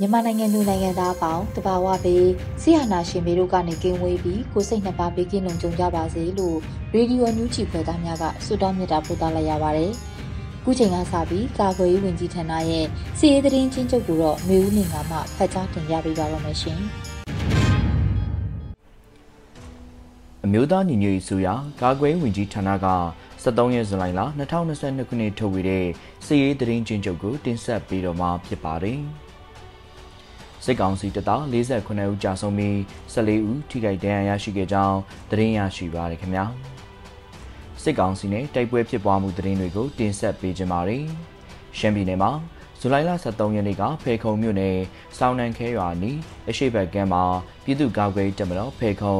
မြန်မာနိုင်ငံလူနိုင်ငံသားအပေါင်းတဘာဝပေးဆီဟာနာရှင်မျိုးတို့ကနေကင်းဝေးပြီးကိုစိတ်နှစ်ပါးဘေးကင်းလုံခြုံကြပါစေလို့ရေဒီယိုညူချီဖွယ်သားများကဆုတောင်းမေတ္တာပို့သလိုက်ရပါတယ်။ခုချိန်ကစပြီးကာကွယ်ရေးဝန်ကြီးဌာနရဲ့စီရေးသတင်းချင်းချုပ်ကိုတော့မေဦးနေငါမှဖတ်ကြားတင်ပြပေးပါရမရှင်။အမျိုးသားညီညွတ်ရေးဆိုရာကာကွယ်ရေးဝန်ကြီးဌာနက 73ရက်ဇူလိုင်လ2022ခုနှစ်ထုတ်ဝေတဲ့စီရေးသတင်းချင်းချုပ်ကိုတင်ဆက်ပေးတော့မှာဖြစ်ပါတယ်။စစ်ကောင်စီတပ်သား48ဦးကြာဆုံးပြီး14ဦးထိခိုက်ဒဏ်ရာရရှိခဲ့ကြောင်းသတင်းရရှိပါရခင်ဗျာ။စစ်ကောင်စီနဲ့တိုက်ပွဲဖြစ်ပွားမှုသတင်းတွေကိုတင်ဆက်ပေးကြပါမယ်။ရှမ်းပြည်နယ်မှာဇူလိုင်လ23ရက်နေ့ကဖေခုံမြို့နယ်စောင်းနန်ခဲရွာနီးအရှိဘက်ကမ်းမှာပြည်သူ့ကာကွယ်တပ်မတော်ဖေခုံ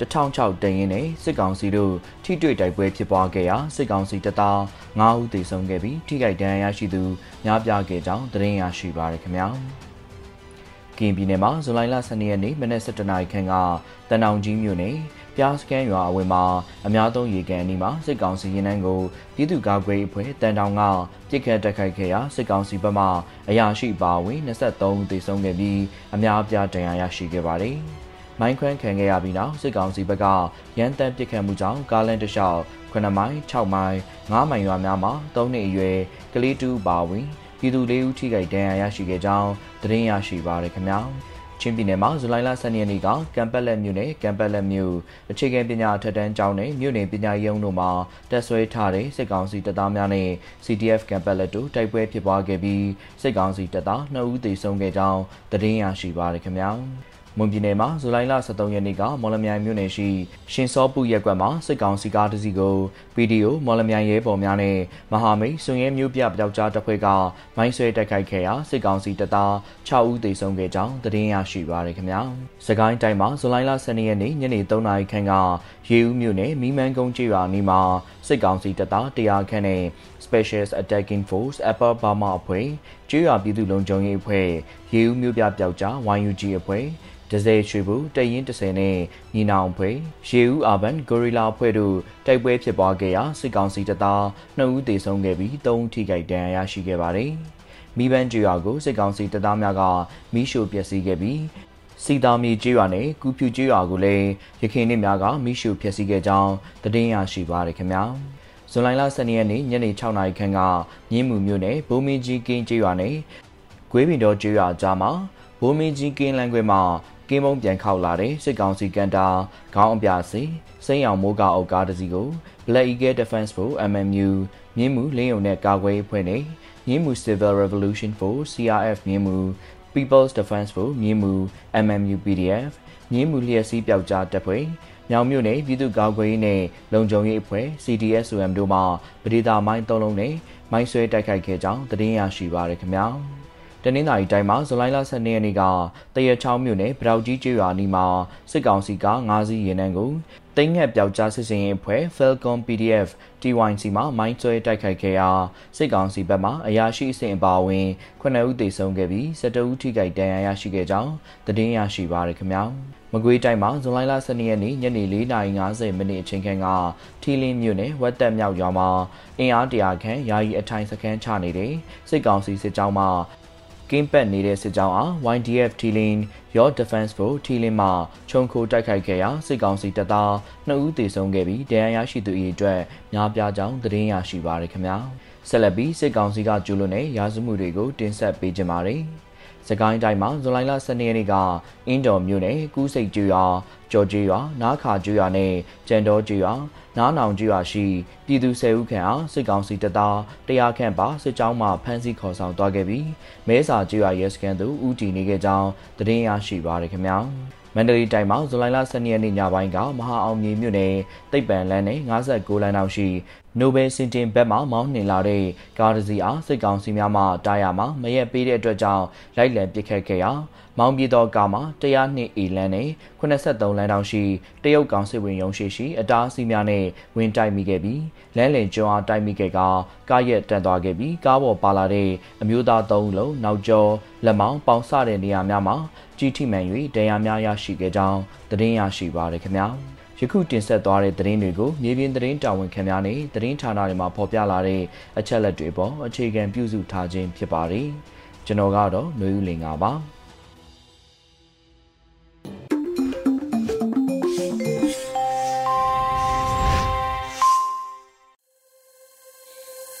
1006တရင်နဲ့စစ်ကောင်စီတို့ထိတွေ့တိုက်ပွဲဖြစ်ပွားခဲ့ရာစစ်ကောင်စီတပ်သား9ဦးသေဆုံးခဲ့ပြီးထိခိုက်ဒဏ်ရာရရှိသူများပြားခဲ့ကြောင်းသတင်းရရှိပါရခင်ဗျာ။ကင်ပြည်နယ်မှာဇူလိုင်လ12ရက်နေ့မနက်7:00နာရီခန့်ကတန်တောင်ကြီးမြို့နယ်ပြားစကန်ရွာအဝယ်မှာအများသုံးရေကန်အနီးမှာစစ်ကောင်စီရင်နှန်းကိုပြည်သူ့ကာကွယ်အဖွဲ့တန်တောင်ကပြစ်ခတ်တိုက်ခိုက်ခဲ့ရာစစ်ကောင်စီဘက်မှအရာရှိပါဝင်23ဦးသေဆုံးခဲ့ပြီးအများအပြားဒဏ်ရာရရှိခဲ့ပါတယ်။ မိုင်းခွန်းခံခဲ့ရပြီးနောက်စစ်ကောင်စီဘက်ကရန်တမ်းပစ်ခတ်မှုကြောင့်ကားလန်တလျှောက်9မိုင်6မိုင်9မိုင်ရွာများမှာ3နှစ်အရွယ်ကလေးတူပါဝင်ပြည်သူ၄ဦးထိခိုက်ဒဏ်ရာရရှိခဲ့ကြောင်းသတင်းရရှိပါရခင်ဗျာချင်းပြည်နယ်မှာဇူလိုင်လ12ရက်နေ့ကကမ်ပက်လက်မြို့နယ်ကမ်ပက်လက်မြို့အခြေခံပညာထက်တန်းကျောင်းနယ်မြို့နယ်ပညာရေးရုံးတို့မှာတက်ဆွဲထားတဲ့စစ်ကောင်စီတပ်သားများနဲ့ CDF ကမ်ပက်လက်တို့တိုက်ပွဲဖြစ်ပွားခဲ့ပြီးစစ်ကောင်စီတပ်သား2ဦးသေဆုံးခဲ့ကြောင်းသတင်းရရှိပါရခင်ဗျာ မွန်ပြည်နယ်မှာဇူလိုင်လ23ရက်နေ့ကမော်လမြိုင်မြို့နယ်ရှိရှင်စောပုရက်ကွက်မှာစစ်ကောင်စီကားတစ်စီးကို PDO မော်လမြိုင်ရဲဘော်များနဲ့မဟာမိတ်စွန်ရဲမျိုးပြပျောက်ကြားတပ်ဖွဲ့ကမိုင်းဆွဲတိုက်ခိုက်ခဲ့ရာစစ်ကောင်စီတပ်သား6ဦးသေဆုံးခဲ့ကြောင်းသတင်းရရှိပါရခင်ဗျာ။စကိုင်းတိုင်းမှာဇူလိုင်လ12ရက်နေ့ညနေ3နာရီခန့်ကရေဦးမြို့နယ်မီးမန်းကုန်းကျေးရွာနီးမှာစစ်ကောင်စီတပ်သား100ခန့်နဲ့ Special Attacking Force Upper Burma အဖွဲ့ ကျေးရွာပြည်သူ့လုံခြုံရေးအဖွဲ့ရေဦးမြို့ပြပျောက်ကြား YUG အဖွဲ့ဒဇယ်ရွှေဘူးတရင်30နဲ့ညီနောင်ဖွဲ့ရေဦးအာဘန်ဂိုရီလာဖွဲ့တို့တိုက်ပွဲဖြစ်ပွားခဲ့ရာစစ်ကောင်စီတပ်သား2ဦးသေဆုံးခဲ့ပြီး3ဦးထိခိုက်ဒဏ်ရာရရှိခဲ့ပါတယ်။မိဘန်းကျွာကိုစစ်ကောင်စီတပ်သားများကမိရှို့ပျက်စီးခဲ့ပြီးစီတာမီကျွာနဲ့ကူဖြူကျွာကိုလည်းရခိုင်နေ့များကမိရှို့ဖျက်ဆီးခဲ့ကြောင်းသတင်းရရှိပါရခင်ဗျာ။ ဇွန်လ12ရက်နေ့ညနေ6နာရီခန့်ကမြင်းမှုမြို့နယ်ဘိုးမင်းကြီးကင်းကျွာနဲ့ဂွေးပင်တော်ကျွာကြားမှာဘိုးမင်းကြီးကင်းလမ်းခွဲမှာကင်းမုံပြန်ခောက်လာတဲ့စစ်ကောင်စီကန်တာခေါင်းအပြစီစိမ့်အောင်မိုးကအုပ်ကားတစ်စီးကို Black Eagle Defense Force MMU မြင်းမှုလင်းယုံနဲ့ကာကွယ်အဖွဲ့နဲ့မြင်းမှု Civil Revolution Force CRF မြင်းမှု People's Defense Force မြင်းမှု MMU PDF မြင်းမှုလျက်စီးပျောက်ကြားတပ်ဖွဲ့ မြောင်မြို့နယ်ပြည်သူ့ကာကွယ်ရေးနဲ့လုံခြုံရေးအဖွဲ့ CDSOM တို့မှပဒေသာမိုင်း၃လုံးနဲ့မိုင်းဆွဲတိုက်ခိုက်ခဲ့ကြောင်းသတင်းရရှိပါရခင်ဗျာ။တနင်္သာရီတိုင်းမှာဇူလိုင်လ12ရက်နေ့ကတရချောင်းမြို့နယ်ဗရောက်ကြီးကျွော်နီမှာစစ်ကောင်စီက9စီးရင်နှန်းကိုတင်းငှက်ပြောက်ကြားစစ်စင်ရေးအဖွဲ့ Falcon PDF TYC မှာမိုင်းဆွဲတိုက်ခိုက်ခဲ့ရာစစ်ကောင်စီဘက်မှအရာရှိအဆင့်အပါအဝင်9ဦးသေဆုံးခဲ့ပြီး12ဦးထိခိုက်ဒဏ်ရာရရှိခဲ့ကြောင်းသတင်းရရှိပါရခင်ဗျာ မကွေးတိုင်းမှာဇွန်လ12ရက်နေ့ညနေ4:50မိနစ်အချိန်ခန့်ကထီလင်းမြို့နယ်ဝက်တက်မြောက်ရွာမှာအင်အားတရာခန့်ယာယီအထိုင်စခန်းချနေတဲ့စစ်ကောင်စီစစ်ကြောင်းမှကင်းပတ်နေတဲ့စစ်ကြောင်းအား YDF Tealing Your Defense Force Tealing မှခြုံခိုတိုက်ခိုက်ခဲ့ရာစစ်ကောင်စီတပ်သား2ဦးသေဆုံးခဲ့ပြီးဒဏ်ရာရရှိသူ၏အတွက်များပြားကြောင်းသတင်းရရှိပါရခင်ဗျာဆက်လက်ပြီးစစ်ကောင်စီကကျူးလွန်တဲ့ရာဇမှုတွေကိုတင်ဆက်ပေးကြပါမယ်။ စကိုင်းတိုင်းမှာဇူလိုင်လ12ရက်နေ့ကအင်းတော်မြို့နယ်ကူးစိတ်ကျွရွာကြော်ကျွရွာနားခါကျွရွာနဲ့ကြံတော်ကျွရွာနားနောင်ကျွရွာရှိပြည်သူ၁၀ဦးခန့်အားစစ်ကောင်စီတပ်သားတရားခန့်ပါစစ်ကြောင်းမှဖမ်းဆီးခေါ်ဆောင်သွားခဲ့ပြီးမဲစာကျွရွာရဲစခန်းသို့ဦးတည်နေခဲ့ကြောင်းသတင်းရရှိပါရခင်ဗျာ။ မန္တလေးတိုင်းမှာဇူလိုင်လ12ရက်နေ့ညပိုင်းကမဟာအောင်မြေမြို့နယ်တိတ်ပံလန်းနဲ့56လမ်းနောက်ရှိနိုဘယ်စင်တင်ဘက်မှမောင်းနှင်လာတဲ့ကားတစ်စီးအားစစ်ကောင်စီများမှတားရမှာမရက်ပေးတဲ့အတွက်ကြောင့်လိုက်လံပစ်ခတ်ခဲ့ရာ မောင်းပြေသောကားမှာ102အီလန်နဲ့83လမ်းတောင်ရှိတရုတ်ကောင်စစ်ဝင်ရုံးရှိရှိအတားအဆီးများနဲ့ဝင်တိုက်မိခဲ့ပြီးလမ်းလင်ကျွန်းအားတိုက်မိခဲ့ကကားရက်တက်သွားခဲ့ပြီးကားပေါ်ပါလာတဲ့အမျိုးသား၃ဦးလုံးနောက်ကျော်လက်မောင်းပေါင်ဆတဲ့နေရာများမှာကြီးထိမှန်၍တရားများရရှိခဲ့ကြောင်းသတင်းရရှိပါရခင်ဗျာယခုတင်ဆက်သွားတဲ့သတင်းတွေကိုမြေပြင်သတင်းတာဝန်ခံများနဲ့သတင်းဌာနတွေမှာဖော်ပြလာတဲ့အချက်လက်တွေပေါ်အခြေခံပြုစုထားခြင်းဖြစ်ပါတယ်ကျွန်တော်ကတော့ຫນွေဦးလင်ပါ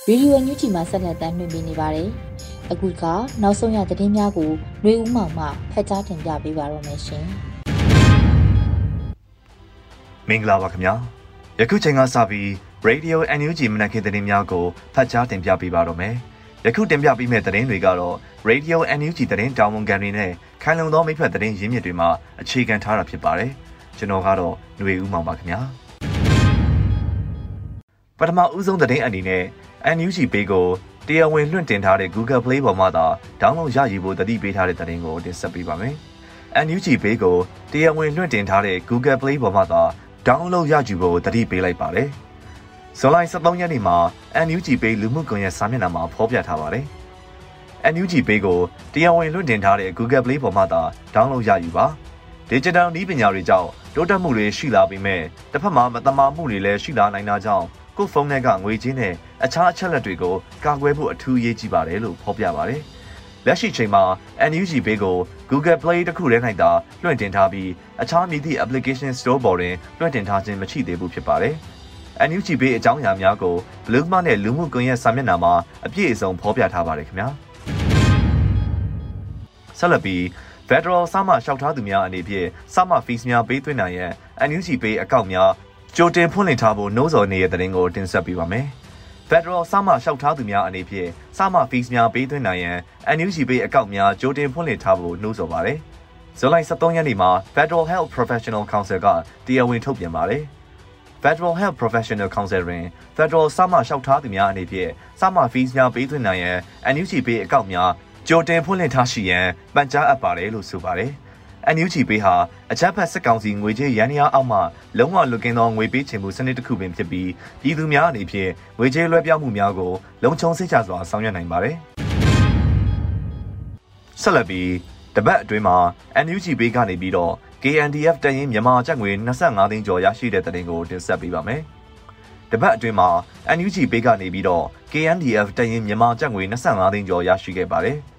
ဗီဒီယိုညွှန်ကြည့်မှာဆက်လက်တမ်းလွှင့်ပေးနေပါတယ်။အခုကနောက်ဆုံးရသတင်းများကိုနှွေဦးမောင်မှဖတ်ကြားတင်ပြပေးပါရမရှင်။မင်္ဂလာပါခင်ဗျာ။ယခုချိန်ကစပြီး Radio NUG မနက်ခင်းသတင်းများကိုဖတ်ကြားတင်ပြပေးပါတော့မယ်။ယခုတင်ပြပေးမယ့်သတင်းတွေကတော့ Radio NUG သတင်းတာဝန်ခံတွေနဲ့ခိုင်လုံသောမိဖက်သတင်းရင်းမြစ်တွေမှာအခြေခံထားတာဖြစ်ပါတယ်။ကျွန်တော်ကတော့ຫນွေဦးမောင်ပါခင်ဗျာ။ ပထမဦးဆုံးသတင်းအနေနဲ့ NUG ပေးကိုတရားဝင်လွှင့်တင်ထားတဲ့ Google Play ပေါ်မှာသာ download ရယူဖို့တတိပေးထားတဲ့သတင်းကိုတင်ဆက်ပေးပါမယ်။ NUG Pay ကိုတရားဝင်လွှင့်တင်ထားတဲ့ Google Play ပေါ်မှာသာ download ရယူဖို့တတိပေးလိုက်ပါတယ်။ဇွန်လ23ရက်နေ့မှာ NUG Pay လူမှုကွန်ရက်စာမျက်နှာမှာဖော်ပြထားပါတယ်။ NUG Pay ကိုတရားဝင်လွှင့်တင်ထားတဲ့ Google Play ပေါ်မှာသာ download ရယူပါ။ Digital နည်းပညာတွေကြောင့်တိုးတက်မှုတွေရှိလာပေမဲ့တစ်ဖက်မှာမတမာမှုတွေလည်းရှိလာနိုင်တာကြောင့် ကို့ဖုန်းထဲကငွေချင်းနဲ့အခြားအချက်လက်တွေကိုကာကွယ်ဖို့အထူးအရေးကြီးပါတယ်လို့ဖော်ပြပါတယ်။လက်ရှိချိန်မှာ NUG Pay ကို Google Play တခုထဲ၌သာလွှင့်တင်ထားပြီးအခြားမည်သည့် application store ပေါ်တွင်လွှင့်တင်ထားခြင်းမရှိသေးဘူးဖြစ်ပါတယ်။ NUG Pay အကြောင်းအရာများကို Bloomma နဲ့လူမှုကွန်ရက်စာမျက်နှာမှာအပြည့်အစုံဖော်ပြထားပါတယ်ခင်ဗျာ။ဆက်လက်ပြီး Federal စမှလျှောက်ထားသူများအနေဖြင့်စမှ fees များပေးသွင်းနိုင်ရန် NUG Pay အကောင့်များ ကြိုတင်ဖွင့်လှစ်ထားဖို့နှိုးဆော်နေတဲ့တဲ့တင်ကိုတင်ဆက်ပေးပါမယ်။ Federal စမှလျှောက်ထားသူများအနေဖြင့်စမှ fees များပေးသွင်းနိုင်ရန် NUG Pay အကောင့်များကြိုတင်ဖွင့်လှစ်ထားဖို့နှိုးဆော်ပါတယ်။ဇူလိုင်23ရက်နေ့မှာ Federal Health Professional Council ကတရားဝင်ထုတ်ပြန်ပါတယ်။ Federal Health Professional Council တွင် Federal စမှလျှောက်ထားသူများအနေဖြင့်စမှ fees များပေးသွင်းနိုင်ရန် NUG Pay အကောင့်များကြိုတင်ဖွင့်လှစ်ထားရှိရန်ပန်ကြားအပ်ပါတယ်လို့ဆိုပါတယ်။ NUG ပေးဟာအကြမ်းဖက်စစ်ကောင်စီငွေကြေးရန်ရာအောက်မှလုံးဝလွတ်ကင်းသောငွေပေးချေမှုစနစ်တစ်ခုပင်ဖြစ်ပြီးပြည်သူများအနေဖြင့်ငွေကြေးလွှဲပြောင်းမှုများကိုလုံခြုံစိတ်ချစွာဆောင်ရွက်နိုင်ပါတယ်။ဆက်လက်ပြီးတပတ်အတွင်းမှာ NUG ပေးကနေပြီးတော့ KNDF တရင်မြန်မာကျပ်ငွေ25သိန်းကျော်ရရှိတဲ့တဲ့တင်ကိုတင်ဆက်ပေးပါမယ်။တပတ်အတွင်းမှာ NUG ပေးကနေပြီးတော့ KNDF တရင်မြန်မာကျပ်ငွေ25သိန်းကျော်ရရှိခဲ့ပါတယ်။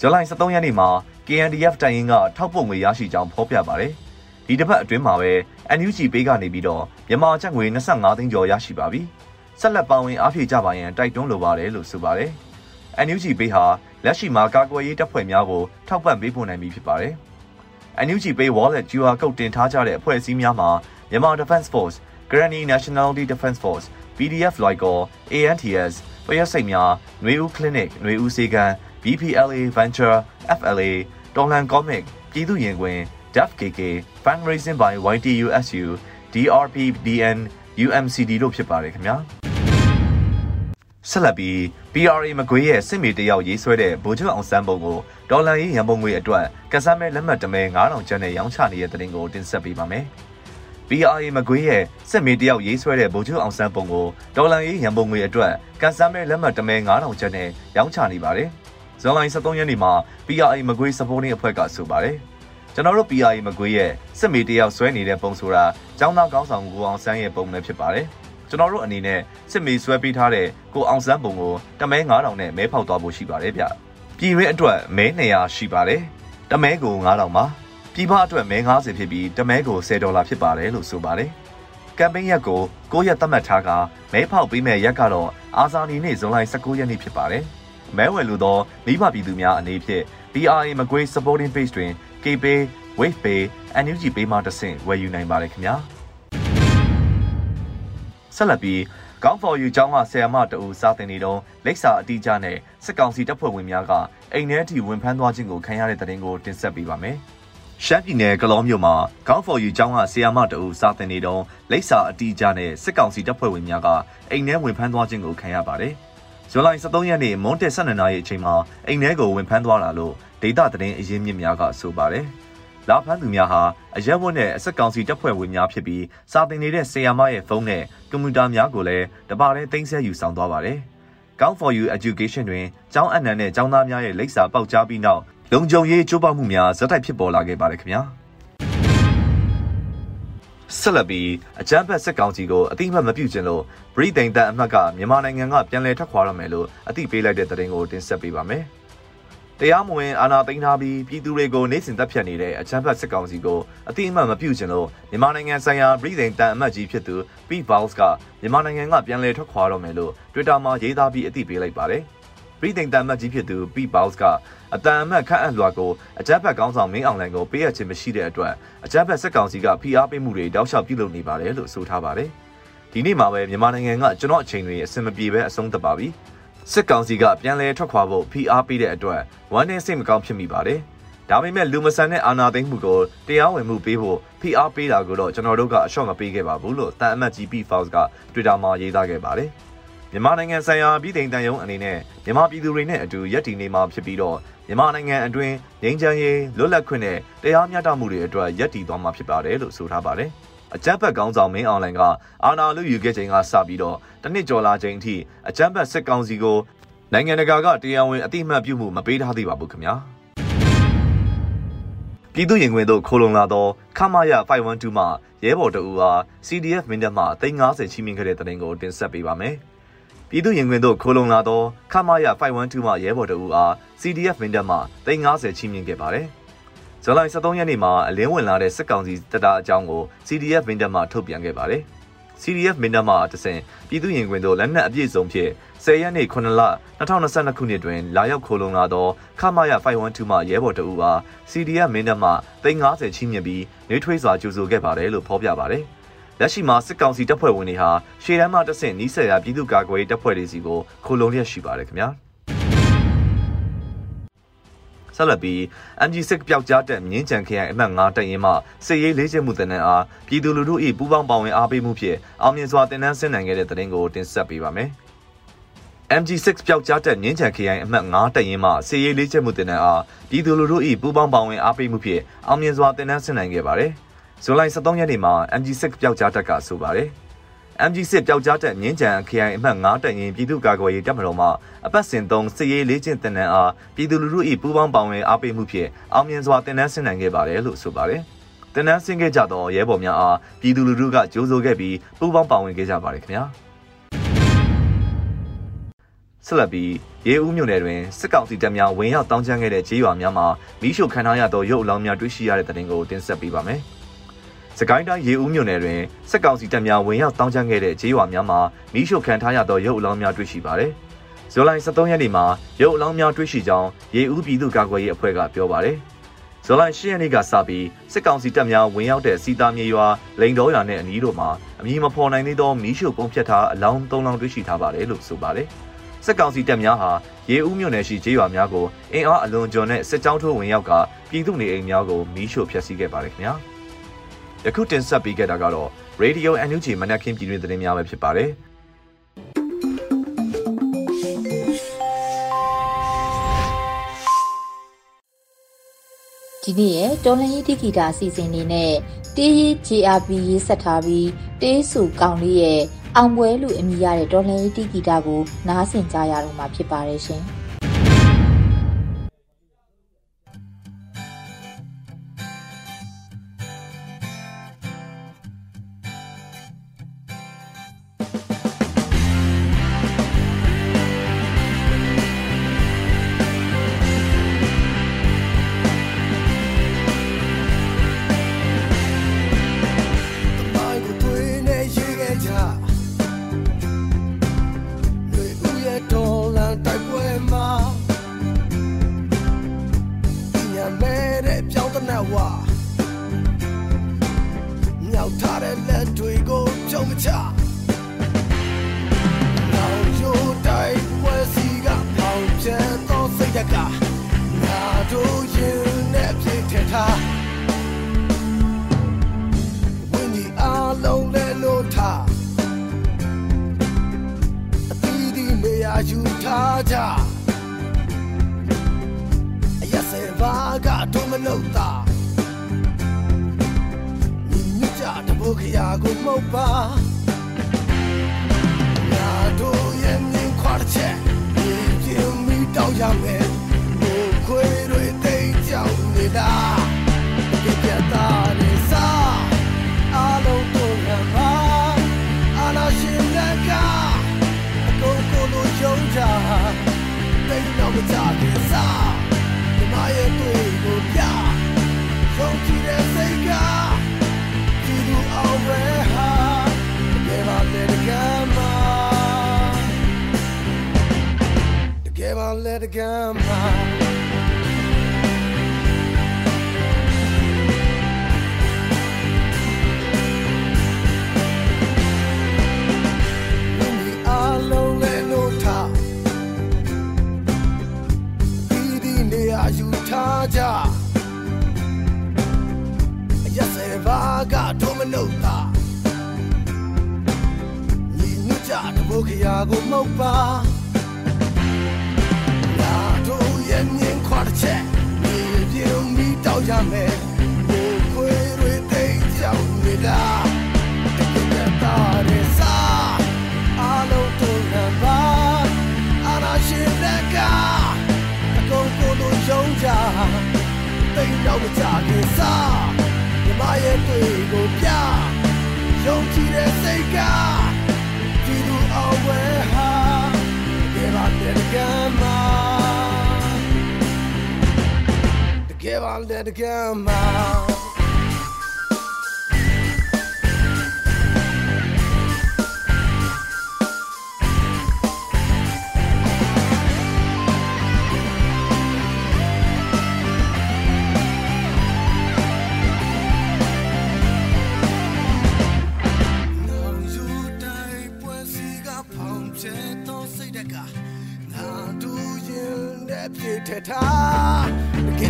ဇူလိုင်23ရက်နေ့မှာ KNDF တိုင်ရင်ကထောက်ပို့ငွေရရှိကြောင်းဖော်ပြပါတယ်။ဒီတစ်ပတ်အတွင်းမှာပဲ NUG ဘေးကနေပြီးတော့မြန်မာကျပ်ငွေ25သိန်းကျော်ရရှိပါပြီ။ဆက်လက်ပါဝင်အားဖြည့်ကြပါရန်တိုက်တွန်းလိုပါတယ်လို့ဆိုပါတယ်။ NUG ဘေးဟာလက်ရှိမှာကာကွယ်ရေးတပ်ဖွဲ့များကိုထောက်ပံ့ပေးဖို့နိုင်ပြီဖြစ်ပါတယ်။ NUG ဘေး Wallet QR Code တင်ထားကြတဲ့အဖွဲ့အစည်းများမှာမြန်မာ Defense Force, Granny Nationality Defense Force, PDF Local, ANTS, ပရစိတ်များ၊နှွေဦး clinic, နှွေဦးစေကံ BPLA Venture, FLA တော်လန် Comic ပြည်သူရင်ခွင် Def KK Fundraising by YTUSU DRPDN UMCD တို့ဖြစ်ပါတယ်ခင်ဗျာဆက်လက်ပြီး PRA မကွေးရဲ့စစ်မေတယောက်ရေးဆွဲတဲ့ဗိုလ်ချုပ်အောင်စန်းပုံကိုဒေါ်လာရေးရန်ပုံငွေအတွက်ကစားမဲလက်မှတ်တမဲ9000ကျပ်နဲ့ရောင်းချနေတဲ့တဲ့တင်ကိုတင်ဆက်ပေးပါမယ်။ PRA မကွေးရဲ့စစ်မေတယောက်ရေးဆွဲတဲ့ဗိုလ်ချုပ်အောင်စန်းပုံကိုဒေါ်လာရေးရန်ပုံငွေအတွက်ကစားမဲလက်မှတ်တမဲ9000ကျပ်နဲ့ရောင်းချနေပါတယ်။ ဇွန်လ23ရက်နေ့မှာ PRA မကွေး supporting အဖွဲ့ကဆိုပါတယ်ကျွန်တော်တို့ PRA မကွေးရဲ့စစ်မေတယောက်ဆွဲနေတဲ့ပုံဆိုတာចောင်းသားကောင်းဆောင်ကိုအောင်ဆန်းရဲ့ပုံပဲဖြစ်ပါတယ်ကျွန်တော်တို့အနေနဲ့စစ်မေဆွဲပေးထားတဲ့ကိုအောင်ဆန်းပုံကိုတမဲ9000နဲ့မဲဖောက်သွားဖို့ရှိပါတယ်ဗျပြည်ရင်းအတွက်မဲ200ရှိပါတယ်တမဲကို9000ပါပြည်ပအတွက်မဲ90ဖြစ်ပြီးတမဲကို10ဒေါ်လာဖြစ်ပါတယ်လို့ဆိုပါတယ်ကကမ်ပိန်းရက်ကို9ရက်သတ်မှတ်ထားကမဲဖောက်ပေးမဲ့ရက်ကတော့အာဇာနည်နေ့ဇွန်လ19ရက်နေ့ဖြစ်ပါတယ်။ မဲဝယ်လို့သောမိဘပြည်သူများအနေဖြင့် BRA မကွေး supporting page တွင် KPay, Wave Pay, NUG Pay မှတဆင့်ဝယ်ယူနိုင်ပါတယ်ခင်ဗျာ။ဆက်လက်ပြီးကောင်းဖော်ယူကျောင်းကဆရာမတအူစာသင်နေတော့လက်စာအတိအကျနဲ့စစ်ကောင်စီတပ်ဖွဲ့ဝင်များကအိမ်ထဲထိဝင်ဖမ်းသွားခြင်းကိုခံရတဲ့တဲ့တင်ကိုတင်ဆက်ပေးပါမယ်။ရှမ်းပြည်နယ်ကလောမြို့မှာကောင်းဖော်ယူကျောင်းကဆရာမတအူစာသင်နေတော့လက်စာအတိအကျနဲ့စစ်ကောင်စီတပ်ဖွဲ့ဝင်များကအိမ်ထဲဝင်ဖမ်းသွားခြင်းကိုခံရပါတယ်။ ဇွန်လ23ရက်နေ့မွန်းတက်12နာရီအချိန်မှာအိမ်ထဲကိုဝင်ဖမ်းသွားတာလို့ဒေတာသတင်းအရင်းမြစ်များကဆိုပါတယ်။လာဖမ်းသူများဟာအရက်ဝတ်နဲ့အဆက်ကောင်စီတပ်ဖွဲ့ဝင်များဖြစ်ပြီးစာသင်နေတဲ့ဆီယာမရဲ့ဖုန်းနဲ့ကွန်ပျူတာများကိုလည်းတပါးနဲ့တင်ဆက်ယူဆောင်သွားပါတယ်။ Count for You Education တွင်ကျောင်းအနှံနဲ့ကျောင်းသားများရဲ့လိပ်စာပေါက်ကြားပြီးနောက်လုံခြုံရေးကြိုးပမ်းမှုများဇက်တိုက်ဖြစ်ပေါ်လာခဲ့ပါတယ်ခင်ဗျာ။ ဆက်လက်ပြီးအကြမ်းဖက်စစ်ကောင်စီကိုအတိအမှတ်မပြုချင်လို့ဗြိတိန်တပ်အမှတ်ကမြန်မာနိုင်ငံကပြန်လည်ထွက်ခွာရမယ်လို့အသိပေးလိုက်တဲ့သတင်းကိုတင်ဆက်ပေးပါမယ်။တရားမဝင်အာဏာသိမ်းထားပြီးပြည်သူတွေကိုနေစဉ်တပ်ဖြတ်နေတဲ့အချမ်းဖတ်စစ်ကောင်စီကိုအတိအမှန်မပြုချင်လို့မြန်မာနိုင်ငံဆိုင်ရာပြည်ထောင်တန်အမတ်ကြီးဖြစ်သူ P. Vals ကမြန်မာနိုင်ငံကပြန်လည်ထွက်ခွာတော့မယ်လို့ Twitter မှာရေးသားပြီးအသိပေးလိုက်ပါတယ်။ ပြည်ထောင်တန်အမတ်ကြီးဖြစ်သူ P. Vals ကအတန်အမတ်ခန့်အပ်လွှာကိုအကြမ်းဖက်ကောင်းဆောင်မင်းအောင်လှိုင်ကိုပေးအပ်ခြင်းမရှိတဲ့အတွက်အကြမ်းဖက်စစ်ကောင်စီကဖိအားပေးမှုတွေတောက်လျှောက်ပြုလုပ်နေပါတယ်လို့ဆိုထားပါတယ်။ဒီနေ့မှာပဲမြန်မာနိုင်ငံကကျွန်တော်အချိန်တွေအဆင်မပြေပဲအဆုံးသတ်ပါပြီ။စစ်ကောင်စီကပြန်လည်ထွက်ခွာဖို့ဖိအားပေးတဲ့အတွက်ဝမ်းနဲ့စိတ်မကောင်းဖြစ်မိပါတယ်။ဒါပေမဲ့လူမဆန်တဲ့အာဏာသိမ်းမှုကိုတရားဝင်မှုပေးဖို့ဖိအားပေးတာကိုတော့ကျွန်တော်တို့ကအလျှော့မပေးခဲ့ပါဘူးလို့တန်အမတ်ကြီး P Fox က Twitter မှာရေးသားခဲ့ပါတယ်။ မြန်မာနိုင်ငံဆိုင်ရာပြည်ထောင်တန်ယုံအနေနဲ့မြန်မာပြည်သူတွေနဲ့အတူရပ်တည်နေမှာဖြစ်ပြီးတော့မြန်မာနိုင်ငံအတွင်းငြိမ်းချမ်းရေးလွတ်လပ်ခွင့်နဲ့တရားမျှတမှုတွေအတွက်ရပ်တည်သွားမှာဖြစ်ပါတယ်လို့ဆိုထားပါတယ်။အကြမ်းဖက်ကောင်းဆောင်မင်းအောင်လှိုင်ကအာဏာလုယူခဲ့ချိန်ကစပြီးတော့တနစ်ကျော်လာချိန်အထိအကြမ်းဖက်စစ်ကောင်စီကိုနိုင်ငံတကာကတရားဝင်အတိအမှတ်ပြုမှုမပေးထားသေးပါဘူးခင်ဗျာပြည်သူရင်ခွင်တို့ခိုးလုံလာသောခမရ512မှရဲဘော်တအူအား CDF မင်းတပ်မှ350ချီးမြှင့်ခဲ့တဲ့တဲ့တင်ကိုတင်ဆက်ပေးပါမယ်။ ပြည်သူရင်ခွင်တို့ခိုးလုံလာသောခမရ512မှရဲဘော်တအူအား CDF မင်းတပ်မှ350ချီးမြှင့်ခဲ့ပါတယ်။ဇွန်လ23ရက်နေ့မှာအလင်းဝင်လာတဲ့စစ်ကောင်စီတပ်သားအကြောင်းကို CDF မင်းတပ်မှထုတ်ပြန်ခဲ့ပါတယ်။ CDF မင်းတပ်မှတဆင့်ပြည်သူ့ရင်ခွင်တို့လက်နက်အပြည့်စုံဖြင့်10ရက်နေ့9လ2022ခုနှစ်တွင်လာရောက်ခိုးလုံလာသောခမရ512မှရဲဘော်တအူအား CDF မင်းတပ်မှ350ချီးမြှင့်ပြီးနှွေးထွေးစွာကြိုဆိုခဲ့ပါတယ်လို့ဖော်ပြပါတယ်။ လက်ရှိမှာစစ်ကောင်စီတပ်ဖွဲ့ဝင်တွေဟာရှေ့တန်းမှတဆင့်နီးစပ်ရာပြည်သူ့ကာကွယ်ရေးတပ်ဖွဲ့တွေစီကိုခိုးလုံလျက်ရှိပါတယ်ခင်ဗျာ။ဆက်လက်ပြီး MG6 ပျောက်ကြားတက်မြင်းကြံခရိုင်အမှတ်9တပ်ရင်းမှစစ်ရေးလေးချက်မှုတင်နန်းအားပြည်သူလူထု၏ပူးပေါင်းပါဝင်အားပေးမှုဖြင့်အောင်မြင်စွာတင်နန်းဆင်းနိုင်ခဲ့တဲ့တဲ့ရင်ကိုတင်ဆက်ပေးပါမယ်။ MG6 ပျောက်ကြားတက်မြင်းချံခရိုင်အမှတ်9တပ်ရင်းမှစစ်ရေးလေးချက်မှုတင်နန်းအားပြည်သူလူထု၏ပူးပေါင်းပါဝင်အားပေးမှုဖြင့်အောင်မြင်စွာတင်နန်းဆင်းနိုင်ခဲ့ပါတယ်။ ဇူလိုင်23ရက်နေ့မှာ MG6 ပျောက်ကြားတက်ကဆိုပါတယ်။ MG စစ်ပျောက်ကြားတက်မြင်းကြံခရိုင်အမှတ်9တပ်ရင်းပြည်သူ့ကာကွယ်ရေးတပ်မတော်မှအပတ်စဉ်သုံးစစ်ရေးလေးကျင့်တင်နန်းအားပြည်သူလူထု၏ပူးပေါင်းပါဝင်အားပေးမှုဖြင့်အောင်မြင်စွာတင်နန်းဆင်နိုင်ခဲ့ပါတယ်လို့ဆိုပါတယ်။တင်နန်းဆင်ခဲ့ကြသောရဲဘော်များအားပြည်သူလူထုကကြိုးဆိုခဲ့ပြီးပူးပေါင်းပါဝင်ခဲ့ကြပါတယ်ခင်ဗျာ။ဆက်လက်ပြီးရေဦးမြို့နယ်တွင်စစ်ကောင်စီတပ်များဝင်ရောက်တောင်းကျမ်းခဲ့တဲ့ကြေးရွာများမှာမိရှုခံထားရသောရုပ်အလောင်းများတွေ့ရှိရတဲ့တဲ့တင်ကိုတင်ဆက်ပေးပါမယ်။ စကိုင်းတိုင်းရေဦးမြို့နယ်တွင်စက်ကောင်စီတပ်များဝင်ရောက်တောင်းကျမ်းခဲ့တဲ့ဂျေးရွာများမှာမိရှုခံထားရသောရုပ်အလောင်းများတွေ့ရှိပါတယ်။ဇူလိုင်23ရက်နေ့မှာရုပ်အလောင်းများတွေ့ရှိကြောင်းရေဦးပြည်သူ့ကာကွယ်ရေးအဖွဲ့ကပြောပါတယ်။ဇူလိုင်10ရက်နေ့ကစပြီးစစ်ကောင်စီတပ်များဝင်ရောက်တဲ့စီတာမြေရွာလိန်တော်ရွာနဲ့အနီးတို့မှာအမည်မဖော်နိုင်သေးသောမီးရှို့ပုံဖြတ်ထားအလောင်း၃လောင်းတွေ့ရှိထားပါတယ်လို့ဆိုပါတယ်။စစ်ကောင်စီတပ်များဟာရေဦးမြို့နယ်ရှိကျေးရွာများကိုအင်အားအလွန်ကျွံတဲ့စစ်ကြောင်းထိုးဝင်ရောက်ကပြည်သူနေအိမ်များကိုမီးရှို့ဖျက်ဆီးခဲ့ပါတယ်ခင်ဗျာ။ ယခုတင်ဆက်ပေးခဲ့တာကတော့ Radio NUG မနက်ခင်းပြည်တွင်သတင်းများပဲဖြစ်ပါတယ်ဒီနေ့ရဲ့တော်လန်ရေးတိဂီတာအစီအစဉ်လေးနဲ့တေးရေး JRP ရေးဆက်ထားပြီးတေးစုကောင်လေးရဲ့အောင်ပွဲလူအမိရတဲ့တော်လန်ရေးတိဂီတာကိုနားဆင်ကြရတော့မှာဖြစ်ပါတယ်ရှင်။ ဝမြောက်ထားတဲ့လက်တွေကိုဖြုံးမချနောက်ရိုးတိုင်းဝယ်စီကပေါင်ချဲသောစိတ်ကငါတို့ရင်နဲ့ပြည့်ထက်ထားဝင်းဒီအလုံးနဲ့လို့ထားအတီးဒီနေရာယူထားကြ Yes, Vaga, Domino, Dog. တ်ကြတဘုခရာကိုမှုတ်ပါငါတို့ရဲ့မြင်ခွာတဲ့ချက်ဒီပြင်းမိတောက်ရမယ်ဘိုးခွေတွေတိတ်ကြောင်နေတာကြပြတာနေစားအလုံးတို့ ယ်ပါလေတကယ်မှာ မြင်ခွာတဲ့ချက်ဒီပြုံးပြီးတောက်ရမယ်ဘိုးခွေတွေတိတ်ကြောင်နေတာတကယ်တာရစားအလုံးတို့ရပါအနာရှင်လက်ကအကုန်ကိုလိုယုံကြတိတ်တော့မကြခင်စားမြမရဲ့တွေ့ကိုပြယုံကြည်တဲ့စိတ်ကဒီလူအဝဲဟာတကယ်ပါတဲ့ကမ်းမှာတကယ်ပါတဲ့ကမ်းမှာနောင်ယူတိုင်းပွဲစီက ဖောင်ချဲတော့စိတ်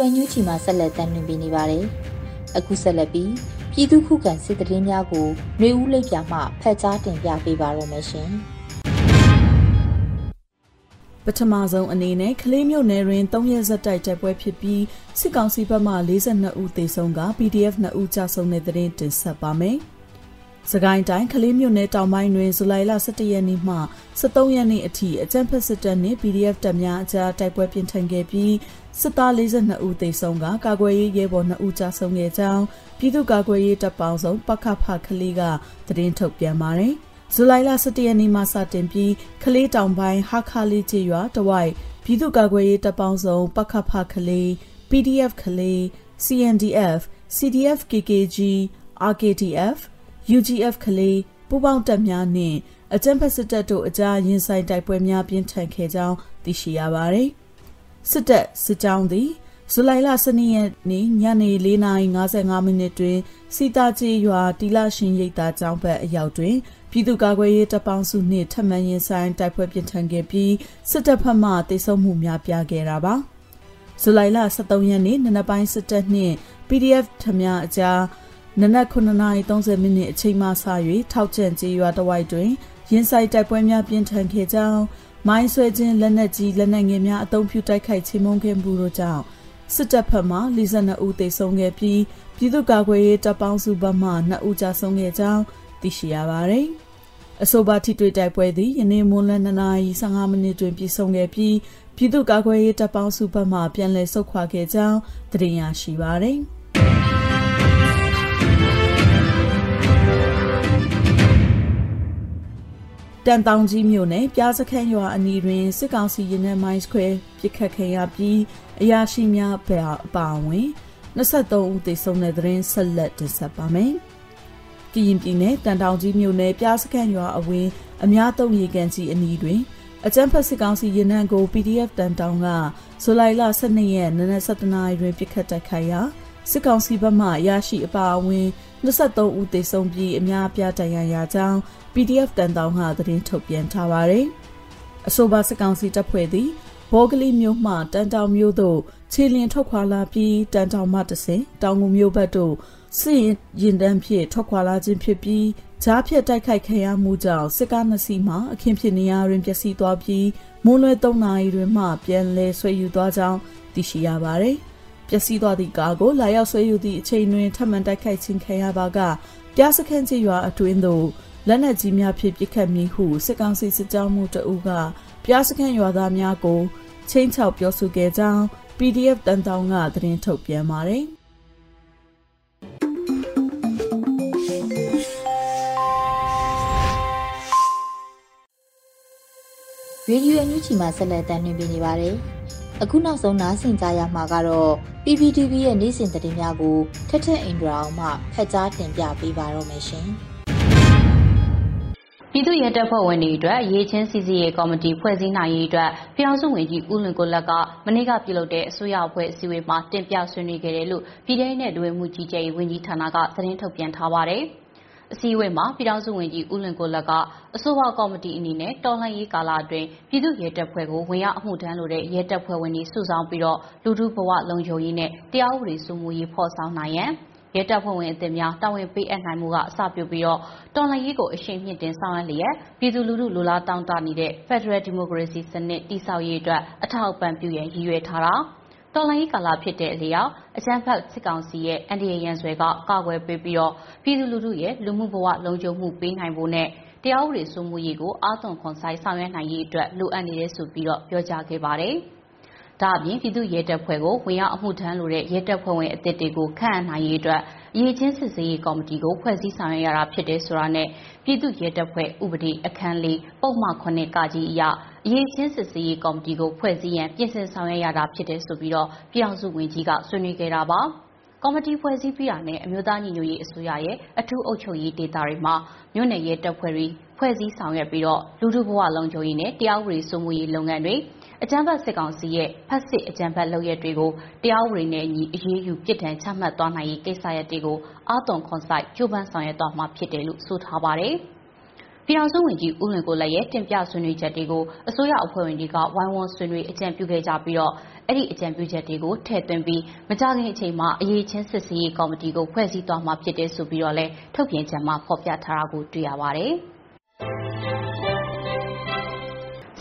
on let it gamma ရေဒီယိုအန်ယူဂျီမှာဆက်လက်တင်ပြနေပါတယ်။အခုဆက်လက်ပြီးပြည်သူခုခံစစ်တရင်များကိုຫນွေဦးလိပ်ပြမှဖတ်ကြားတင်ပြပေးပါရမရှင်။ပထမဆုံးအနေနဲ့ကလေးမျိုးနယ်တွင်3ရက်ဆက်တိုက်တိုက်ပွဲဖြစ်ပြီးစစ်ကောင်စီဘက်မှ42ဦးသေဆုံးက PDF 2ဦးကြာဆုံးတဲ့တဲ့တင်တင်ဆက်ပါမယ်။ စကိုင်းတိုင်းကလေးမျိုးနယ်တောင်ပိုင်းတွင်ဇူလိုင်လ17ရက်နေ့မှ23ရက်နေ့အထိအကြမ်းဖက်စစ်တပ်နှင့် PDF တပ်များအကြားတိုက်ပွဲပြင်းထန်ခဲ့ပြီးစစ်သား42ဦးသေဆုံးကကာကွယ်ရေးရဲဘော်2ဦးကြာဆုံးခဲ့ကြောင်းပြည်သူ့ကာကွယ်ရေးတပ်ပေါင်းစုံပကဖကလေးကသတင်းထုတ်ပြန်ပါတယ်။ဇူလိုင်လ17ရက်နေ့မှစတင်ပြီးကလေးတောင်ပိုင်းဟာခါလေးကျေးရွာတဝိုက်ပြည်သူ့ကာကွယ်ရေးတပ်ပေါင်းစုံပခဖကလေး PDF ကလေး CNDF CDF KKG RKTF UGF ကလေးပူးပေါင်းတပ်များနှင့်အကြံဖက်စစ်တပ်တို့အကြားရင်ဆိုင်တိုက်ပွဲများပြင်းထန်ခဲ့ကြောင်းသိရှိရပါသည်စစ်တပ်စစ်ကြောင်းသည်ဇူလိုင်လ12ရက်နေ့ညနေ4:55မိနစ်တွင်စီတာကျေးရွာတီလာရှင်ရိပ်သာကျောင်းဘက်အရောက်တွင်ပြည်သူ့ကာကွယ်ရေးတပ်ပေါင်းစုနှင့်ထပ်မံရင်ဆိုင်တိုက်ပွဲပြင်းထန်ခဲ့ပြီးစစ်တပ်ဖက်မှတိုက်ဆုံမှုများပြားခဲ့တာပါဇူလိုင်လ23ရက်နေ့နနက်ပိုင်းစစ်တပ်နှင့် PDF ထမများအကြား နနက်9:30မိနစ်အချိန်မှစ၍ထောက်ကျန်ကျေးရွာတဝိုက်တွင်ရင်ဆိုင်တိုက်ပွဲများပြင်းထန်ခဲ့ကြောင်းမိုင်းဆွဲခြင်းလက်နက်ကြီးလက်နက်ငယ်များအုံပြုတိုက်ခိုက်ချေမှုန်းခဲ့မှုတို့ကြောင့်စစ်တပ်ဘက်မှ42ဦးသေဆုံးခဲ့ပြီးပြည်သူ့ကာကွယ်ရေးတပ်ပေါင်းစုဘက်မှ2ဦးကြာဆုံးခဲ့ကြောင်းသိရှိရပါတယ်။အဆိုပါထိတွေ့တိုက်ပွဲသည်ယနေ့မွန်းလွဲ2နာရီ15မိနစ်တွင်ပြည့်စုံခဲ့ပြီးပြည်သူ့ကာကွယ်ရေးတပ်ပေါင်းစုဘက်မှပြန်လည်ဆုတ်ခွာခဲ့ကြောင်းသတင်းရရှိပါတယ်။ တန်တောင်ကြီးမြို့နယ်ပြားစခန်းရွာအနီးတွင်စစ်ကောင်စီရင်နှမိုင်းခွဲပစ်ခတ်ခဲ့ရပြီးအရာရှိများအပါအဝင်23ဦးသေဆုံးတဲ့သတင်းဆက်လက်တင်ဆက်ပါမယ်။ကရင်ပြည်နယ်တန်တောင်ကြီးမြို့နယ်ပြားစခန်းရွာအဝင်းအများသုံးရေကန်ကြီးအနီးတွင်အကြမ်းဖက်စစ်ကောင်စီရင်နှံကို PDF တန်တောင်ကဇူလိုင်လ12ရက်နနက်7:00နာရီတွင်ပြစ်ခတ်တိုက်ခိုက်ရာစစ်ကောင်စီဘက်မှရရှိအပါအဝင် 23ဦးသေဆုံးပြီးအများအပြားဒဏ်ရာရကြောင်း PDF တန်တောင်ကသတင်းထုတ်ပြန်ထားပါတယ်။အဆိုပါစစ်ကောင်စီတပ်ဖွဲ့သည်ဘောဂလီမြို့မှတန်တောင်မြို့သို့ခြေလျင်ထွက်ခွာလာပြီးတန်တောင်မှတဆင်တောင်ငူမြို့ဘက်သို့စစ်ရင်တန်းဖြင့်ထွက်ခွာလာခြင်းဖြစ်ပြီးဂျားဖြတ်တိုက်ခိုက်ခံရမှုကြောင့်စစ်ကားနှစ်စီးမှအခင်းဖြစ်နေရာတွင်ပျက်စီးသွားပြီးမွန်းလွဲ3နာရီတွင်မှပြန်လည်ဆွဲယူသွားကြောင်းသိရှိရပါသည်။ ပျက်စီးသွားသည့်ကားကိုလာရောက်ဆွဲယူသည့်အချိန်တွင်ထပ်မံတိုက်ခိုက်ခြင်းခံရပါကပြားစခန်းကြီးရွာအတွင်းသို့လက်နက်ကြီးများဖြင့်ပစ်ခတ်မိဟုစစ်ကောင်စီစစ်ကြောမှုတအုပ်ကပြားစခန်းရွာသားများကိုချင်းချောက်ပြောဆိုခဲ့ကြောင်း PDF တန်တောင်ကသတင်းထုတ်ပြန်ပါတယ်။ရေဒီယိုအန်ယူဂျီမှာဆက်လက်တင်ပြနေပါတယ်။ အခုနောက်ဆုံးနားဆင်ကြရမှာကတော့ PPTV ရဲ့နေ့စဉ်သတင်းများကိုထက်ထက်အင်ဒရာအောင်မှဖတ်ကြားတင်ပြပေးပါတော့မယ်ရှင်။ပြည်သူ့ရဲတပ်ဖွဲ့ဝင်တွေအတွက်ရေးချင်းစီစီရေးကော်မတီဖွဲ့စည်းနိုင်ရေးအတွက်ပြည်အောင်စုဝင်ကြီးဦးလွင်ကိုလက်ကမနေ့ကပြုလုပ်တဲ့အစိုးရအဖွဲ့အစည်းအဝေးမှာတင်ပြဆွေးနွေးခဲ့တယ်လို့ပြည်ထောင်နဲ့ဒွေမှုကြီးကြပ်ရေးဝန်ကြီးဌာနကသတင်းထုတ်ပြန်ထားပါတယ်။ အစည်းအဝေးမှာ ပြည်ထောင်စုဝန်ကြီး ဦးလွင်ကိုလက်က အဆိုပါကော်မတီအနေနဲ့ တော်လှန်ရေးကာလအတွင်း ပြည်သူ့ရဲတပ်ဖွဲ့ကို ဝင်ရောက်အမှုထမ်းလို့တဲ့ ရဲတပ်ဖွဲ့ဝင်တွေ စုဆောင်ပြီးတော့ လူထုဘဝလုံခြုံရေးနဲ့ တရားဥပဒေစိုးမိုးရေး ဖော်ဆောင်နိုင်ရန် ရဲတပ်ဖွဲ့ဝင်အသစ်များ တာဝန်ပေးအပ်နိုင်မှုက အစပြုပြီးတော့ တော်လှန်ရေးကို အရှိန်မြင့်တင်ဆောင်ရွက်လျက် ပြည်သူလူထုလူလားတောင်းတနေတဲ့ Federal Democracy စနစ် တည်ဆောက်ရေးအတွက် အထောက်အပံ့ပြုရန် ရည်ရွယ်ထားတာ တော်လိုင်းကာလဖြစ်တဲ့အလျောက် အကြံဖတ်စစ်ကောင်စီရဲ့ အန်ဒီရန်ဆွဲက ကာကွယ်ပေးပြီးတော့ ပြည်သူလူထုရဲ့ လူမှုဘဝ လုံခြုံမှုပေးနိုင်ဖို့နဲ့ တရားဥပဒေစိုးမိုးရေးကို အာသွန်ခွန်ဆိုင်ဆောင်ရွက်နိုင်ရေးအတွက် လိုအပ်နေတယ်ဆိုပြီးတော့ ပြောကြားခဲ့ပါတယ်။ ဒါအပြင် ပြည်သူရဲတပ်ဖွဲ့ကို ဝင်ရောက်အမှုထမ်းလိုတဲ့ ရဲတပ်ဖွဲ့ဝင်အသစ်တွေကို ခန့်အပ်နိုင်ရေးအတွက် အရေးချင်း စစ်ဆေးရေးကော်မတီကို ဖွဲ့စည်းဆောင်ရွက်ရတာဖြစ်တယ်ဆိုတာနဲ့ ပြည်သူရဲတပ်ဖွဲ့ ဥပဒေ အခန်းလေးပုံမှန်9ကကြီးအရ အရေးချင်း စစ်ဆေးရေးကော်မတီကို ဖွဲ့စည်းရန် ပြင်ဆင်ဆောင်ရွက်ရတာ ဖြစ်တယ်ဆိုပြီးတော့ပြည်အောင်စုဝန်ကြီးက ဆွေးနွေးခဲ့တာပါ ကော်မတီဖွဲ့စည်းပြီးတာနဲ့ အမျိုးသားညီညွတ်ရေးအစိုးရရဲ့ အထူးအုပ်ချုပ်ရေးဒေသတွေမှာ မြို့နယ်ရဲတပ်ဖွဲ့တွေ ဖွဲ့စည်းဆောင်ရွက်ပြီးတော့လူထုဘဝလုံခြုံရေးနဲ့ တရားဥပဒေစိုးမိုးရေးလုပ်ငန်းတွေ အကြမ်းဖက်စစ်ကောင်စီရဲ့ ဖက်စစ်အကြမ်းဖက်လုပ်ရက်တွေကို တရားဥပဒေနဲ့အညီ အရေးယူပြစ်ဒဏ်ချမှတ်သွားနိုင်ရေး ကိစ္စရပ်တွေကို အာသွန်ခွန်ဆိုင်ကြိုးပမ်းဆောင်ရွက်သွားမှာဖြစ်တယ်လို့ ဆိုထားပါတယ်။ပြည်အောင်စုဝင်ကြီး ဦးလွင်ကိုလည်းရဲ့ တင်ပြဆွေးနွေးချက်တွေကို အစိုးရအဖွဲ့ဝင်တွေက ဝိုင်းဝန်းဆွေးနွေး အကြံပြုခဲ့ကြပြီးတော့အဲ့ဒီအကြံပြုချက်တွေကို ထည့်သွင်းပြီး မကြခင်အချိန်မှာ အရေးချင်းစစ်ဆေးရေးကော်မတီကို ဖွဲ့စည်းသွားမှာဖြစ်တယ်ဆိုပြီးတော့လည်း ထုတ်ပြန်ချက်မှာ ဖော်ပြထားတာကို တွေ့ရပါတယ်။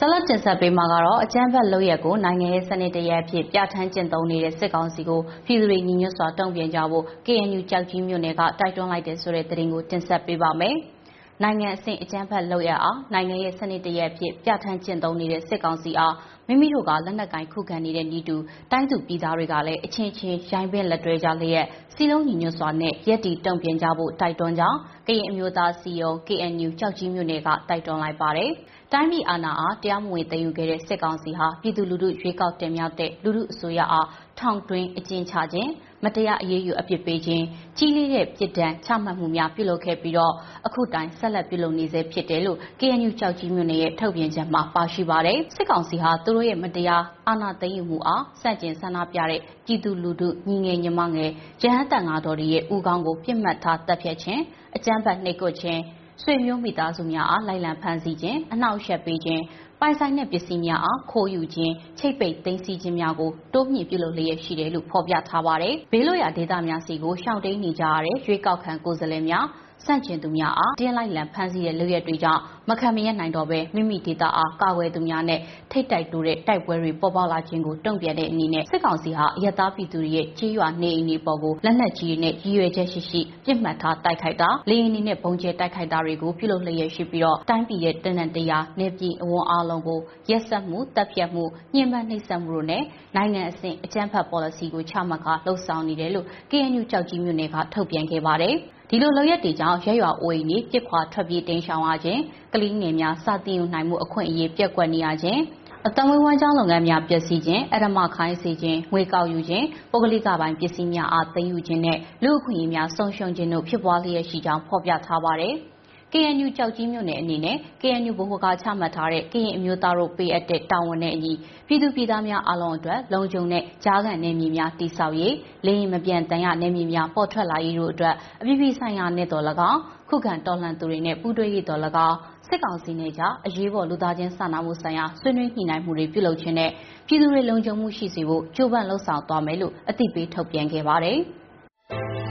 ဆလတ်တင်ဆက်ပေးမှာကတော့ အကြမ်းဖက်လုပ်ရက်ကို နိုင်ငံရေးစနစ်တရက်အဖြစ် ပြဋ္ဌာန်းကျင့်သုံးနေတဲ့ စစ်ကောင်စီကို ပြည်သူတွေ ညီညွတ်စွာ တုံ့ပြန်ကြဖို့ KNU ကြောက်ကြီးမြို့နယ်က တိုက်တွန်းလိုက်တဲ့ဆိုတဲ့သတင်းကို တင်ဆက်ပေးပါမယ်။နိုင်ငံအဆင့် အကြမ်းဖက်လုပ်ရအောင်နိုင်ငံရဲ့စနစ်တရက်အဖြစ် ပြဋ္ဌာန်းကျင့်သုံးနေတဲ့ စစ်ကောင်စီအား မိမိတို့က လက်နက်ကင်ခုခံနေတဲ့ဤတူ တိုင်းသူပြည်သားတွေကလည်း အချင်းချင်း ရိုင်းပင်လက်တွဲကြလျက်စီလုံးညီညွတ်စွာနဲ့ရက်တီတုံ့ပြန်ကြဖို့ တိုက်တွန်းကြောင်း ကရင်အမျိုးသားစီယုံ KNU ကြောက်ကြီးမြို့နယ်က တိုက်တွန်းလိုက်ပါတယ်။ တိုင်းပြည်အာဏာအား တရားမဝင် သိမ်းယူခဲ့တဲ့ စစ်ကောင်စီဟာ ပြည်သူလူထု ရွေးကောက်တင်မြှောက်တဲ့ လူထုအစိုးရအား ထောင်တွင်းအကျဉ်းချခြင်း မတရားအရေးယူ အပြစ်ပေးခြင်း ကြီးလေးတဲ့ ပြစ်ဒဏ်ချမှတ်မှုများ ပြုလုပ်ခဲ့ပြီးတော့ အခုတိုင် ဆက်လက်ပြုလုပ်နေဆဲ ဖြစ်တယ်လို့ KNU ကြောက်ကြီးမြို့နယ်ရဲ့ ထုတ်ပြန်ချက်မှာ ပါရှိပါတယ် စစ်ကောင်စီဟာ သူတို့ရဲ့ မတရားအာဏာသိမ်းယူမှုအားစန့်ကျင်ဆန္ဒပြတဲ့ ပြည်သူလူထု ညီငယ်ညီမငယ် ရဟန်းတန်ဃာတော်တွေရဲ့ဥကောင်းကိုပြစ်မှတ်ထားတပ်ဖြတ်ခြင်း အကြမ်းဖက်နှိပ်ကွပ်ခြင်း ဆွေမျိုးမိသားစုများအား လိုက်လံဖမ်းဆီးခြင်း အနှောက်အယှက်ပေးခြင်း ပိုင်ဆိုင်တဲ့ပစ္စည်းများအား ခိုးယူခြင်း ချိတ်ပိတ်သိမ်းဆည်းခြင်းများကို တိုးမြင့်ပြုလုပ်လျက်ရှိတယ်လို့ ဖော်ပြထားပါတယ်။ဘေးလွတ်ရာဒေသများစီကို ရှောင်တိန်နေကြရတဲ့ ရွေးကောက်ခံကိုယ်စားလှယ်များ စန့်ကျင်သူများအားတင်းလိုက်လံ ဖမ်းဆီးတဲ့ လုပ်ရက်တွေကြောင့် မခံမရနိုင်တော့ဘဲ မိမိဒေသအား ကာကွယ်သူများနဲ့ ထိတ်တိုက်တိုးတဲ့ တိုက်ပွဲတွေ ပေါ်ပေါက်လာခြင်းကို တုံ့ပြန်တဲ့အနေနဲ့ စစ်ကောင်စီဟာအယက်သားပြည်သူတွေရဲ့ကြီးရွာနေအိမ်တွေပေါ်ကို လက်နက်ကြီးတွေနဲ့ ရည်ရွယ်ချက်ရှိရှိပြစ်မှတ်ထား တိုက်ခိုက်တာ လေယာဉ်တွေနဲ့ပုံကျဲတိုက်ခိုက်တာတွေကို ပြုလုပ်လျက်ရှိပြီးတော့တိုင်းပြည်ရဲ့ တန်တန်တရားနေပြည်အဝန်အားလုံးကို ရက်စက်မှုတပ်ဖြတ်မှု ညှဉ်းပန်းနှိပ်စက်မှုတို့နဲ့ နိုင်ငံအဆင့် အကြမ်းဖက် policy ကို ချမှတ်ကာလှုပ်ဆောင်နေတယ်လို့ KNU ကြောက်ကြီးမြို့နယ်က ထုတ်ပြန်ခဲ့ပါတယ်။ ဒီလိုလုပ်ရက်တွေကြောင့်ရဲရွာအိုးအိမ်တွေပြစ်ခွာထွက်ပြေးတိမ်းရှောင်ရခြင်း ကလေးငယ်များစတင်ယူနိုင်မှု အခွင့်အရေးပြက်ကွက်နေရခြင်းအတမွေးဝမ်းကြောင်း လုပ်ငန်းများ ပျက်စီးခြင်းအရမခိုင်းစေခြင်း ငွေကောက်ယူခြင်း ပုဂ္ဂလိကပိုင်းပစ္စည်းများအား သိမ်းယူခြင်းနဲ့ လူအခွင့်အရေးများ ဆုံးရှုံးခြင်းတို့ ဖြစ်ပွားလျက်ရှိကြောင်း ဖော်ပြထားပါတယ်။ KNU ကြောက်ကြီးမြို့နယ်အနေနဲ့ KNU ဘိုဟိုက ချမှတ်ထားတဲ့ ကရင်အမျိုးသားတို့ ပေးအပ်တဲ့ တာဝန်နဲ့အညီ ပြည်သူပြည်သားများအလုံးအတွက် လုံခြုံတဲ့ ကြားခံနယ်မြေများ တည်ဆောက်ရေး လေရင်မပြန်တန်ရနယ်မြေများ ပေါ်ထွက်လာရေးတို့အတွက် အပြည်ပြည်ဆိုင်ရာနဲ့တော်၎င်း ခုခံတော်လှန်သူတွေနဲ့ ပူးတွဲရေးတော်၎င်း စစ်ကောင်စီနဲ့ကြား အရေးပေါ် လူသားချင်းစာနာမှုဆိုင်ရာ ဆွေးနွေးညှိနှိုင်းမှုတွေ ပြုလုပ်ခြင်းနဲ့ ပြည်သူတွေ လုံခြုံမှုရှိစေဖို့ ကြိုးပမ်းလှုံ့ဆော်သွားမယ်လို့ အသိပေး ထုတ်ပြန်ခဲ့ပါတယ်။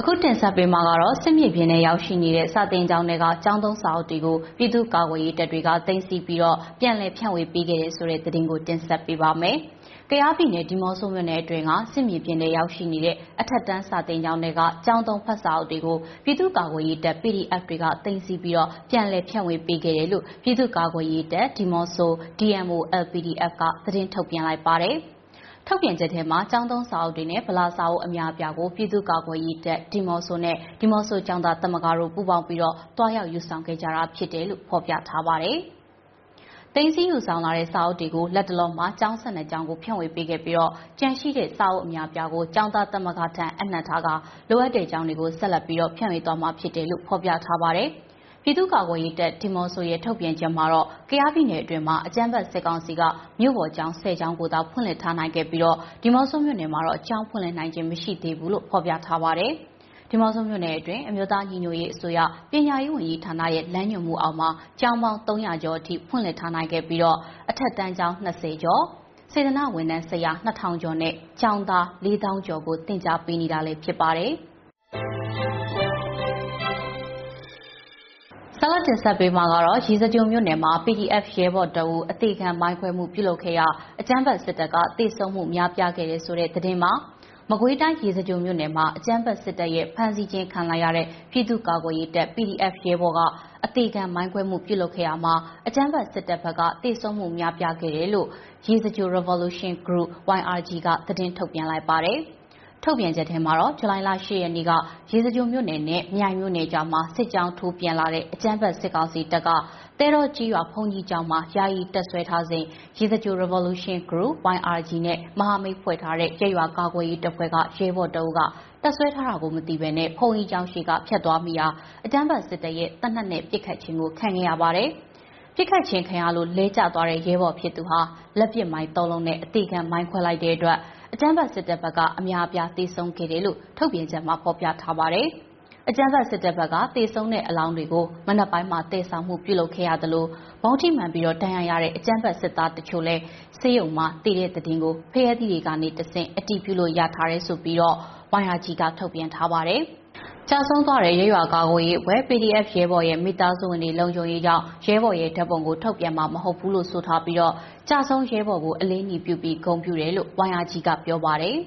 အခုတင်ဆက်ပေးမှာကတော့ စစ်မြေပြင်ထဲရောက်ရှိနေတဲ့ စာတင်ကျောင်းတွေကကျောင်းသုံးစာအုပ်တွေကို ပြည်သူ့ကာကွယ်ရေးတပ်တွေကတင်စီပြီးတော့ ပြန်လည်ဖြန့်ဝေပေးခဲ့တဲ့ဆိုတဲ့သတင်းကို တင်ဆက်ပေးပါမယ်။ကယားပြည်နယ် ဒီမော့ဆိုမြို့နယ်အတွင်းက စစ်မြေပြင်ထဲရောက်ရှိနေတဲ့ အထက်တန်းစာတင်ကျောင်းတွေကကျောင်းသုံးဖတ်စာအုပ်တွေကို ပြည်သူ့ကာကွယ်ရေးတပ် PDF တွေကတင်စီပြီးတော့ ပြန်လည်ဖြန့်ဝေပေးခဲ့တယ်လို့ ပြည်သူ့ကာကွယ်ရေးတပ် ဒီမော့ဆို DMO LPDF က သတင်းထုတ်ပြန်လိုက်ပါတယ်။ ထုတ်ပြန်ချက်ထဲမှာចောင်းသုံးစာအုပ်တွေနဲ့ ဗလာစာအုပ် အများအပြားကို ပြည်သူ့ကာကွယ်ရေးတပ် ဒီမော့ဆိုနဲ့ ဒီမော့ဆိုចောင်းသားတမကာတို့ ပူးပေါင်းပြီးတော့တွားရောက်ယူဆောင်ခဲ့ကြတာ ဖြစ်တယ်လို့ ဖော်ပြထားပါတယ်။တင်းစည်းယူဆောင်လာတဲ့ စာအုပ်တွေကိုလက်တလုံးမှာ ကျောင်းဆက်နဲ့ကျောင်းကို ဖြန့်ဝေပေးခဲ့ပြီးတော့ကြန့်ရှိတဲ့ စာအုပ်အများပြားကို ကျောင်းသားတမကထံအနှံ့ထားကလိုအပ်တဲ့ကျောင်းတွေကို ဆက်လက်ပြီးတော့ဖြန့်ဝေသွားမှာ ဖြစ်တယ်လို့ ဖော်ပြထားပါတယ်။ ပြည်သူ့ကာကွယ်ရေးတပ် ဒီမော့ဆိုရဲ့ ထုတ်ပြန်ချက်မှာတော့ ကယားပြည်နယ်အတွင်းမှာ အကြမ်းဖက်စစ်ကောင်စီက မြို့ပေါ်ကျောင်း ၁၀ ကျောင်းကိုသာ ဖွင့်လှစ်ထားနိုင်ခဲ့ပြီးတော့ဒီမော့ဆိုမြို့နယ်မှာတော့ ကျောင်းဖွင့်လှစ်နိုင်ခြင်း မရှိသေးဘူးလို့ ဖော်ပြထားပါတယ်။ဒီမော့ဆိုမြို့နယ်အတွင်း အမျိုးသားညီညွတ်ရေးအစိုးရ ပညာရေးဝန်ကြီးဌာနရဲ့ လမ်းညွှန်မှုအောက်မှာ ကျောင်းပေါင်း300ကျော်အထိ ဖွင့်လှစ်ထားနိုင်ခဲ့ပြီးတော့အထက်တန်းကျောင်း20ကျော် စေတနာဝန်ထမ်း ဆရာ2000ကျော်နဲ့ ကျောင်းသား4000ကျော်ကိုတင် जा ပေးနေတာလည်း ဖြစ်ပါတယ်။ ဆက်လက်တင်ဆက်ပေးမှာကတော့ရီစကြုံမြို့နယ်မှာ PDF ရဲဘော်တအူအသေးခံမိုင်းခွဲမှုပြုလုပ်ခဲ့ရအကြမ်းဖက်စစ်တပ်ကတိစုံမှုများပြားခဲ့တဲ့ဆိုတဲ့သတင်းမှာမကွေးတိုင်းရေစကြုံမြို့နယ်မှာအကြမ်းဖက်စစ်တပ်ရဲ့ဖမ်းဆီးခြင်းခံလိုက်ရတဲ့ပြည်သူ့ကာကွယ်ရေးတပ် PDF ရဲဘော်ကအသေးခံမိုင်းခွဲမှုပြုလုပ်ခဲ့ရမှာအကြမ်းဖက်စစ်တပ်ဘက်ကတိစုံမှုများပြားခဲ့တယ်လို့ရေစကြုံ Revolution Group YRG ကသတင်းထုတ်ပြန်လိုက်ပါတယ်။ ထုတ်ပြန်ချက်ထဲမှာတော့ ဇူလိုင်လ10ရက်နေ့က ရေစကြိုမြို့နယ်နဲ့ မြိုင်မြို့နယ်ကြားမှာ စစ်ကြောင်းထိုးပြန်လာတဲ့ အကြမ်းဖက် စစ်ကောင်စီတပ်ကတဲတော်ကြီးရွာဖုန်ကြီးကျောင်းမှာ ယာယီတက်ဆွဲထားစဉ် ရေစကြို Revolution Group YRG နဲ့ မဟာမိတ်ဖွဲ့ထားတဲ့ရဲရွာကာကွယ်ရေးတပ်ဖွဲ့က ရဲဘော်တအုပ်ကတက်ဆွဲထားတာကို မသိဘဲနဲ့ဖုန်ကြီးကျောင်းရှိကဖျက်သွားမိရာအကြမ်းဖက်စစ်တပ်ရဲ့တပ်နှက်နဲ့ ပစ်ခတ်ခြင်းကို ခံခဲ့ရပါတယ်။ပြစ်ခတ်ခြင်းခံရလို့ လဲကျသွားတဲ့ ရဲဘော်ဖြစ်သူဟာ လက်ပစ်မိုင်းသုံးလုံးနဲ့အတိခံ မိုင်းခွဲလိုက်တဲ့အတွက် အကြမ်းဖက်စစ်တပ်ဘက်က အများအပြားတေဆုံးခဲ့တယ်လို့ ထုတ်ပြန်ချက်မှာ ဖော်ပြထားပါတယ်။အကြမ်းဖက်စစ်တပ်ဘက်ကတေဆုံးတဲ့အလောင်းတွေကို မနက်ပိုင်းမှာတေဆောင်မှု ပြုလုပ်ခဲ့ရသလိုဘုံထိမှန်ပြီးတော့တန်ရရတဲ့ အကြမ်းဖက်စစ်သားတချို့လည်းစေယုံမှာတည်တဲ့တည်င်းကိုဖျက်သီးတွေကနေတဆင့် အတီးပြုလို့ရထားတယ်ဆိုပြီးတော့ YRG က ထုတ်ပြန်ထားပါတယ်။ကြာဆုံးသွားတဲ့ရဲရွာကာကွယ်ရေးအဖွဲ့ PDF ရဲဘော်ရဲ့ မိသားစုဝင်တွေ လုံခြုံရေးကြောင့် ရဲဘော်ရဲ့ ဓာတ်ပုံကို ထုတ်ပြန်မှာ မဟုတ်ဘူးလို့ ဆိုထားပြီးတော့ ကြာဆုံးရဲဘော်ကိုအလေးညီပြုပြီးဂုဏ်ပြုတယ်လို့ YRG ကပြောပါတယ်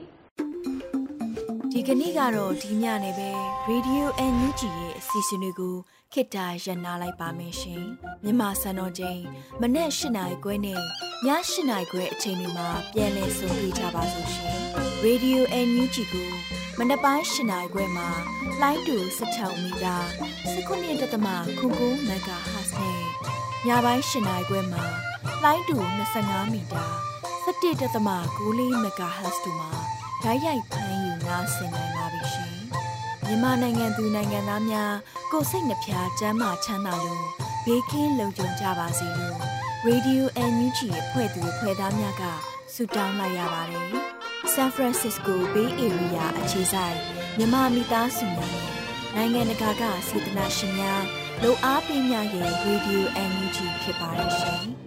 ဒီကနေ့ကတော့ဒီညနေပဲ Radio NUG ရဲ့အစီအစဉ်လေးကိုခေတ္တရ延လိုက်ပါမယ်ရှင်မြန်မာစံတော်ချိန်မနေ့၈နိုင်ခွဲနဲ့ည၈နိုင်ခွဲအချိန်တွေမှာပြောင်းလဲဆိုပြကြပါလို့ရှင် Radio NUG ကိုမနက်ပိုင်း၈နိုင်ခွဲမှာလိုင်းတူ16မီတာ19.7မဂါဟတ်နဲ့ညပိုင်း၈နိုင်ခွဲမှာ လိုင်းတူ25မီတာ17.6မဂါဟတ်တို့မှာဓာတ်ရိုက်ဖမ်းယူနာဆင်နိုင်ပါပြီရှင်မြန်မာနိုင်ငံသူနိုင်ငံသားများကိုစိတ်နှဖျားစမ်းမချမ်းသာလို့ဘေးကင်းလုံခြုံကြပါစေလို့ Radio NUG ရဲ့ဖွဲ့သူဖွဲ့သားများကဆုတောင်းလိုက်ရပါတယ်။ San Francisco Bay Area အခြေစိုက်မြန်မာမိသားစုများနိုင်ငံတကာကစေတနာရှင်များလုံအားပေးများရဲ့ Radio NUG ဖြစ်ပါတယ်ရှင်။